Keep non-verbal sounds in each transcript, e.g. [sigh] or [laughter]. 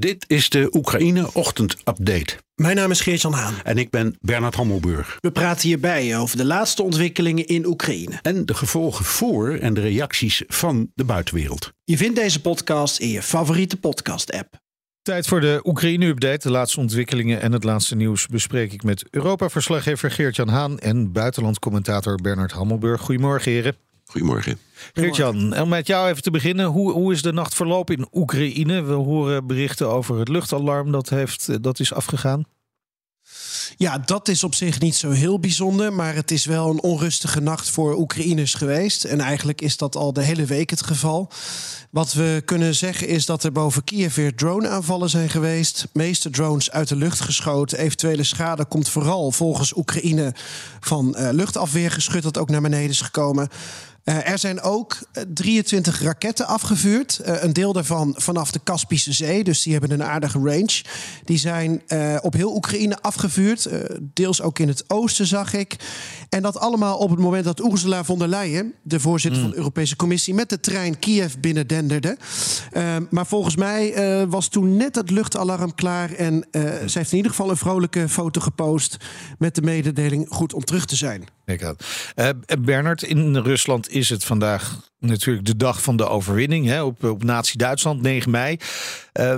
Dit is de Oekraïne Ochtend Update. Mijn naam is Geert-Jan Haan. En ik ben Bernard Hammelburg. We praten hierbij over de laatste ontwikkelingen in Oekraïne. En de gevolgen voor en de reacties van de buitenwereld. Je vindt deze podcast in je favoriete podcast-app. Tijd voor de Oekraïne-update. De laatste ontwikkelingen en het laatste nieuws bespreek ik met Europa-verslaggever Geert-Jan Haan en buitenlandcommentator Bernard Hammelburg. Goedemorgen, heren. Goedemorgen. Geert-Jan, om met jou even te beginnen. Hoe, hoe is de nacht verlopen in Oekraïne? We horen berichten over het luchtalarm dat, heeft, dat is afgegaan. Ja, dat is op zich niet zo heel bijzonder. Maar het is wel een onrustige nacht voor Oekraïners geweest. En eigenlijk is dat al de hele week het geval. Wat we kunnen zeggen is dat er boven Kiev weer drone-aanvallen zijn geweest. De meeste drones uit de lucht geschoten. Eventuele schade komt vooral volgens Oekraïne van uh, luchtafweergeschut dat ook naar beneden is gekomen. Uh, er zijn ook 23 raketten afgevuurd. Uh, een deel daarvan vanaf de Kaspische Zee. Dus die hebben een aardige range. Die zijn uh, op heel Oekraïne afgevuurd. deels ook in het oosten, zag ik. En dat allemaal op het moment dat Ursula von der Leyen, de voorzitter mm. van de Europese Commissie, met de trein Kiev binnendenderde. maar volgens mij was toen net het luchtalarm klaar. En ze heeft in ieder geval een vrolijke foto gepost met de mededeling goed om terug te zijn. Uh, Bernard, in Rusland is het vandaag natuurlijk de dag van de overwinning hè, op, op Nazi-Duitsland, 9 mei. Uh,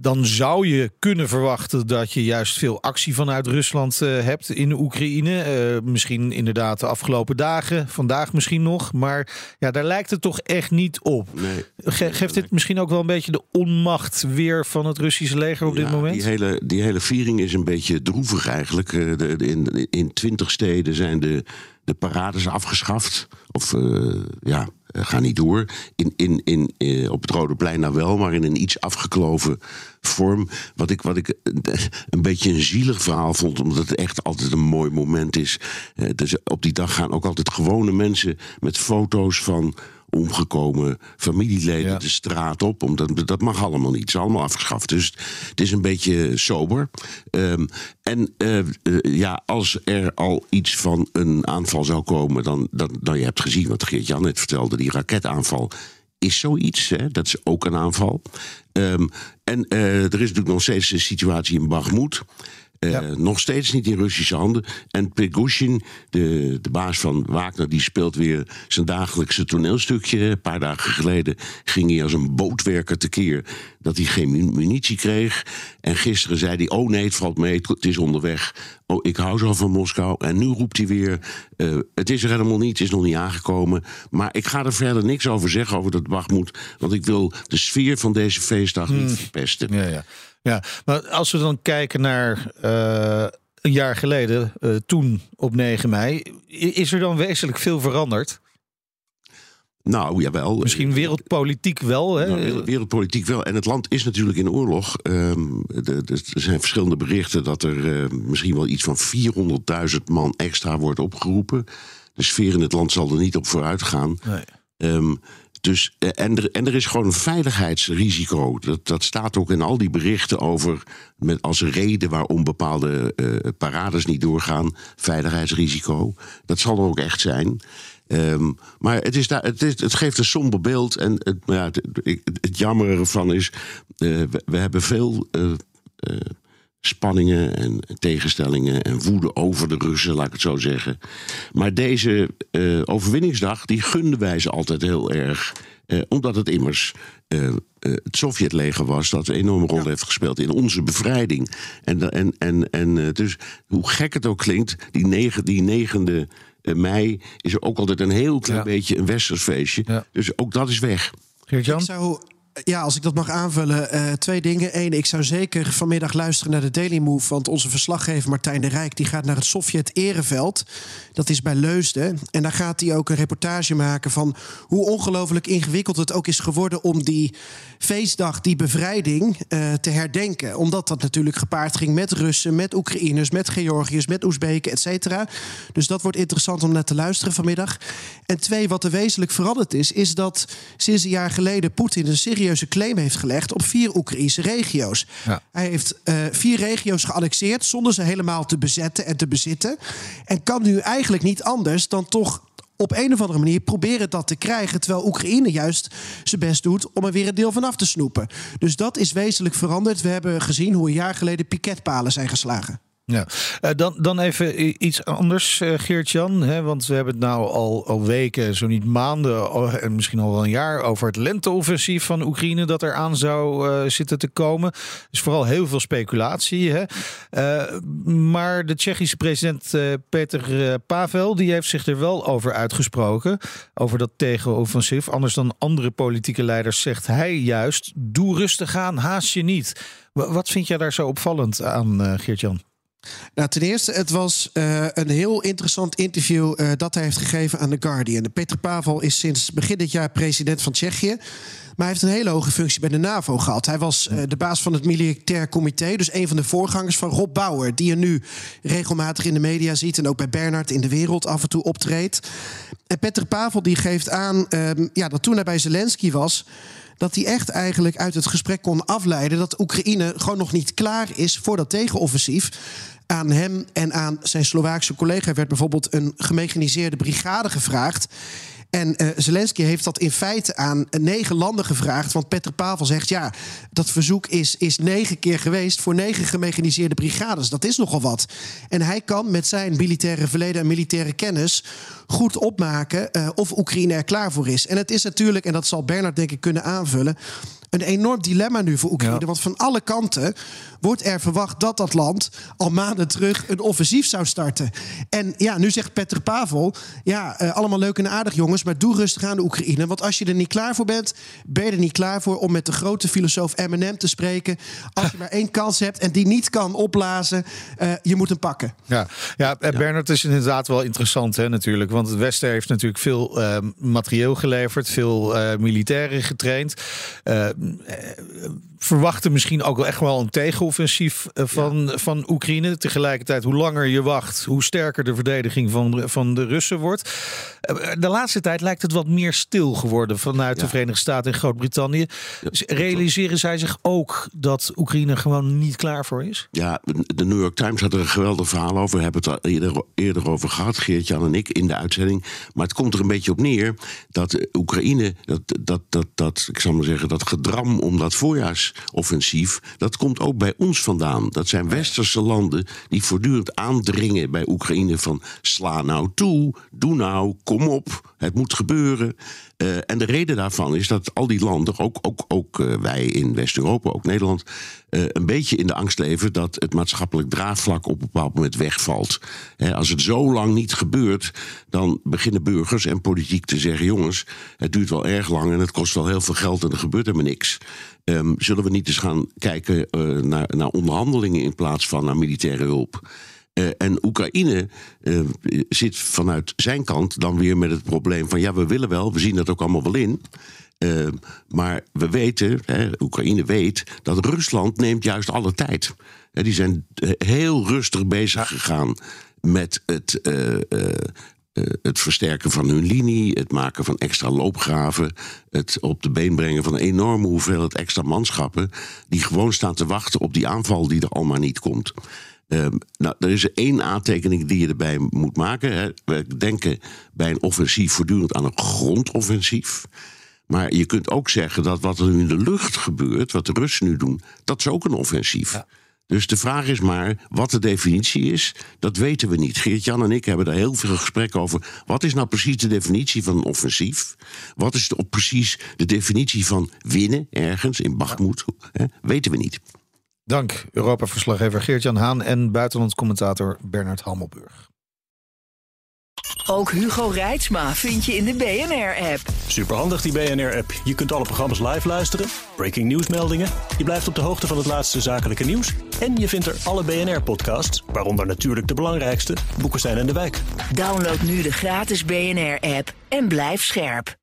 dan zou je kunnen verwachten dat je juist veel actie vanuit Rusland uh, hebt in de Oekraïne. Uh, misschien inderdaad de afgelopen dagen, vandaag misschien nog. Maar ja, daar lijkt het toch echt niet op. Nee, Ge geeft dit misschien ook wel een beetje de onmacht weer van het Russische leger op ja, dit moment? Die hele, die hele viering is een beetje droevig eigenlijk. Uh, de, de, in, in twintig steden zijn de, de parades afgeschaft. Of ja, uh, ga niet door. In, in, in, uh, op het Rode Plein nou wel, maar in een iets afgekloven vorm. Wat ik, wat ik een beetje een zielig verhaal vond, omdat het echt altijd een mooi moment is. Dus op die dag gaan ook altijd gewone mensen met foto's van omgekomen familieleden ja. de straat op. Omdat, dat mag allemaal niet. Het is allemaal afgeschaft. Dus het is een beetje sober. Um, en uh, uh, ja, als er al iets van een aanval zou komen, dan, dan, dan je hebt gezien wat Geert-Jan net vertelde, die raketaanval is zoiets. Hè? Dat is ook een aanval. Um, en uh, er is natuurlijk nog steeds de situatie in Bakhmut. Uh, ja. Nog steeds niet in Russische handen. En Prigozhin, de, de baas van Wagner, die speelt weer zijn dagelijkse toneelstukje. Een paar dagen geleden ging hij als een bootwerker tekeer dat hij geen munitie kreeg. En gisteren zei hij: Oh nee, het valt mee, het is onderweg. Oh, ik hou zo van Moskou. En nu roept hij weer: uh, Het is er helemaal niet, het is nog niet aangekomen. Maar ik ga er verder niks over zeggen over dat Bakhmut. Want ik wil de sfeer van deze feestdag hmm. niet verpesten. Ja, ja. Ja, maar als we dan kijken naar uh, een jaar geleden, uh, toen op 9 mei, is er dan wezenlijk veel veranderd? Nou, jawel. Misschien wereldpolitiek wel. Hè? Nou, wereldpolitiek wel. En het land is natuurlijk in oorlog. Um, de, er zijn verschillende berichten dat er uh, misschien wel iets van 400.000 man extra wordt opgeroepen. De sfeer in het land zal er niet op vooruit gaan. Nee. Um, dus, en, er, en er is gewoon een veiligheidsrisico. Dat, dat staat ook in al die berichten over. Met als reden waarom bepaalde uh, parades niet doorgaan. Veiligheidsrisico. Dat zal er ook echt zijn. Um, maar het, is daar, het, is, het geeft een somber beeld. En het, ja, het, het, het jammer ervan is. Uh, we, hebben veel. Spanningen en tegenstellingen en woede over de Russen, laat ik het zo zeggen. Maar deze uh, overwinningsdag, die gunden wij ze altijd heel erg. Uh, omdat het immers uh, uh, het Sovjetleger was dat een enorme rol ja. heeft gespeeld in onze bevrijding. En, en, en, en dus hoe gek het ook klinkt, die, negen, die negende mei is er ook altijd een heel klein ja. beetje een westers feestje. Ja. Dus ook dat is weg. Geert-Jan? Ik zou Ja, als ik dat mag aanvullen, uh, twee dingen. Eén, ik zou zeker vanmiddag luisteren naar de Daily Move. Want onze verslaggever Martijn de Rijk die gaat naar het Sovjet-Ereveld. Dat is bij Leusden. En daar gaat hij ook een reportage maken van hoe ongelooflijk ingewikkeld het ook is geworden om die feestdag, die bevrijding, uh, te herdenken. Omdat dat natuurlijk gepaard ging met Russen, met Oekraïners, met Georgiërs, met Oezbeken, et cetera. Dus dat wordt interessant om naar te luisteren vanmiddag. En twee, wat er wezenlijk veranderd is, is dat sinds een jaar geleden Poetin een serieuze claim heeft gelegd op vier Oekraïnse regio's. Ja. Hij heeft uh, vier regio's geannexeerd zonder ze helemaal te bezetten en te bezitten. En kan nu eigenlijk niet anders dan toch op een of andere manier proberen dat te krijgen. Terwijl Oekraïne juist zijn best doet om er weer een deel van af te snoepen. Dus dat is wezenlijk veranderd. We hebben gezien hoe een jaar geleden piketpalen zijn geslagen. Ja, uh, dan, dan even iets anders, uh, Geert-Jan. Want we hebben het nou al, al weken, zo niet maanden en misschien al wel een jaar over het lenteoffensief van Oekraïne dat er aan zou uh, zitten te komen. Dus vooral heel veel speculatie. Hè? maar de Tsjechische president Peter Pavel die heeft zich er wel over uitgesproken. Over dat tegenoffensief. Anders dan andere politieke leiders zegt hij juist: doe rustig aan, haast je niet. Wat vind jij daar zo opvallend aan, Geert-Jan? Nou, ten eerste, het was uh, een heel interessant interview uh, dat hij heeft gegeven aan The Guardian. Peter Pavel is sinds begin dit jaar president van Tsjechië. Maar hij heeft een hele hoge functie bij de NAVO gehad. Hij was uh, de baas van het militair comité. Dus een van de voorgangers van Rob Bauer. Die je nu regelmatig in de media ziet. En ook bij Bernard in de wereld af en toe optreedt. En Peter Pavel die geeft aan ehm, ja, dat toen hij bij Zelensky was dat hij echt eigenlijk uit het gesprek kon afleiden dat Oekraïne gewoon nog niet klaar is voor dat tegenoffensief. Aan hem en aan zijn Slovaakse collega werd bijvoorbeeld een gemechaniseerde brigade gevraagd. En uh, Zelensky heeft dat in feite aan negen landen gevraagd. Want Peter Pavel zegt: ja, dat verzoek is, is negen keer geweest voor negen gemechaniseerde brigades. Dat is nogal wat. En hij kan met zijn militaire verleden en militaire kennis goed opmaken uh, of Oekraïne er klaar voor is. En het is natuurlijk, en dat zal Bernard denk ik kunnen aanvullen een enorm dilemma nu voor Oekraïne. Want van alle kanten wordt er verwacht dat dat land al maanden terug een offensief zou starten. En ja, nu zegt Peter Pavel: ja, uh, allemaal leuk en aardig jongens, maar doe rustig aan de Oekraïne. Want als je er niet klaar voor bent, ben je er niet klaar voor om met de grote filosoof Eminem te spreken. Als je [laughs] maar één kans hebt en die niet kan opblazen, uh, je moet hem pakken. Ja, ja, ja. Bernard is inderdaad wel interessant, hè, natuurlijk. Want het Westen heeft natuurlijk veel uh, materieel geleverd, veel militairen getraind verwachten misschien ook wel echt wel een tegenoffensief eh, van, van Oekraïne. Tegelijkertijd, hoe langer je wacht, hoe sterker de verdediging van, van de Russen wordt. Eh, de laatste tijd lijkt het wat meer stil geworden vanuit de Verenigde Staten en Groot-Brittannië. Realiseren zij zich ook dat Oekraïne gewoon niet klaar voor is? Ja, de New York Times had er een geweldig verhaal over. We hebben het er eerder, eerder over gehad, Geert-Jan en ik, in de uitzending. Maar het komt er een beetje op neer dat Oekraïne, dat, dat, dat, dat, ik zal maar zeggen, dat gedram om dat voorjaarsoffensief, dat komt ook bij ons vandaan. Dat zijn westerse landen die voortdurend aandringen bij Oekraïne van sla nou toe, doe nou, kom op, het moet gebeuren. Uh, en de reden daarvan is dat al die landen, ook, ook, ook uh, wij in West-Europa, ook Nederland, uh, een beetje in de angst leven dat het maatschappelijk draagvlak op een bepaald moment wegvalt. als het zo lang niet gebeurt, dan beginnen burgers en politiek te zeggen: jongens, het duurt wel erg lang en het kost wel heel veel geld en er gebeurt helemaal niks. Um, zullen we niet eens gaan kijken naar, naar onderhandelingen in plaats van naar militaire hulp? Uh, en Oekraïne uh, zit vanuit zijn kant dan weer met het probleem van ja, we willen wel, we zien dat ook allemaal wel in. Uh, maar we weten, hè, Oekraïne weet, dat Rusland neemt juist alle tijd. Die zijn heel rustig bezig gegaan met het het versterken van hun linie, het maken van extra loopgraven, het op de been brengen van een enorme hoeveelheid extra manschappen, die gewoon staan te wachten op die aanval die er allemaal niet komt. Um, nou, er is één aantekening die je erbij moet maken. Hè. We denken bij een offensief voortdurend aan een grondoffensief. Maar je kunt ook zeggen dat wat er nu in de lucht gebeurt, wat de Russen nu doen, dat is ook een offensief. Ja. Dus de vraag is maar wat de definitie is. Dat weten we niet. Geert-Jan en ik hebben daar heel veel gesprekken over. Wat is nou precies de definitie van een offensief? Wat is de, precies de definitie van winnen ergens in Bachmoed? Weten we niet. Dank, Europa-verslaggever Geert-Jan Haan en buitenlands commentator Bernard Hammelburg. Ook Hugo Reitsma vind je in de BNR-app. Superhandig die BNR-app. Je kunt alle programma's live luisteren, breaking nieuwsmeldingen. Je blijft op de hoogte van het laatste zakelijke nieuws. En je vindt er alle BNR-podcasts, waaronder natuurlijk de belangrijkste, Boeken zijn in de wijk. Download nu de gratis BNR-app en blijf scherp.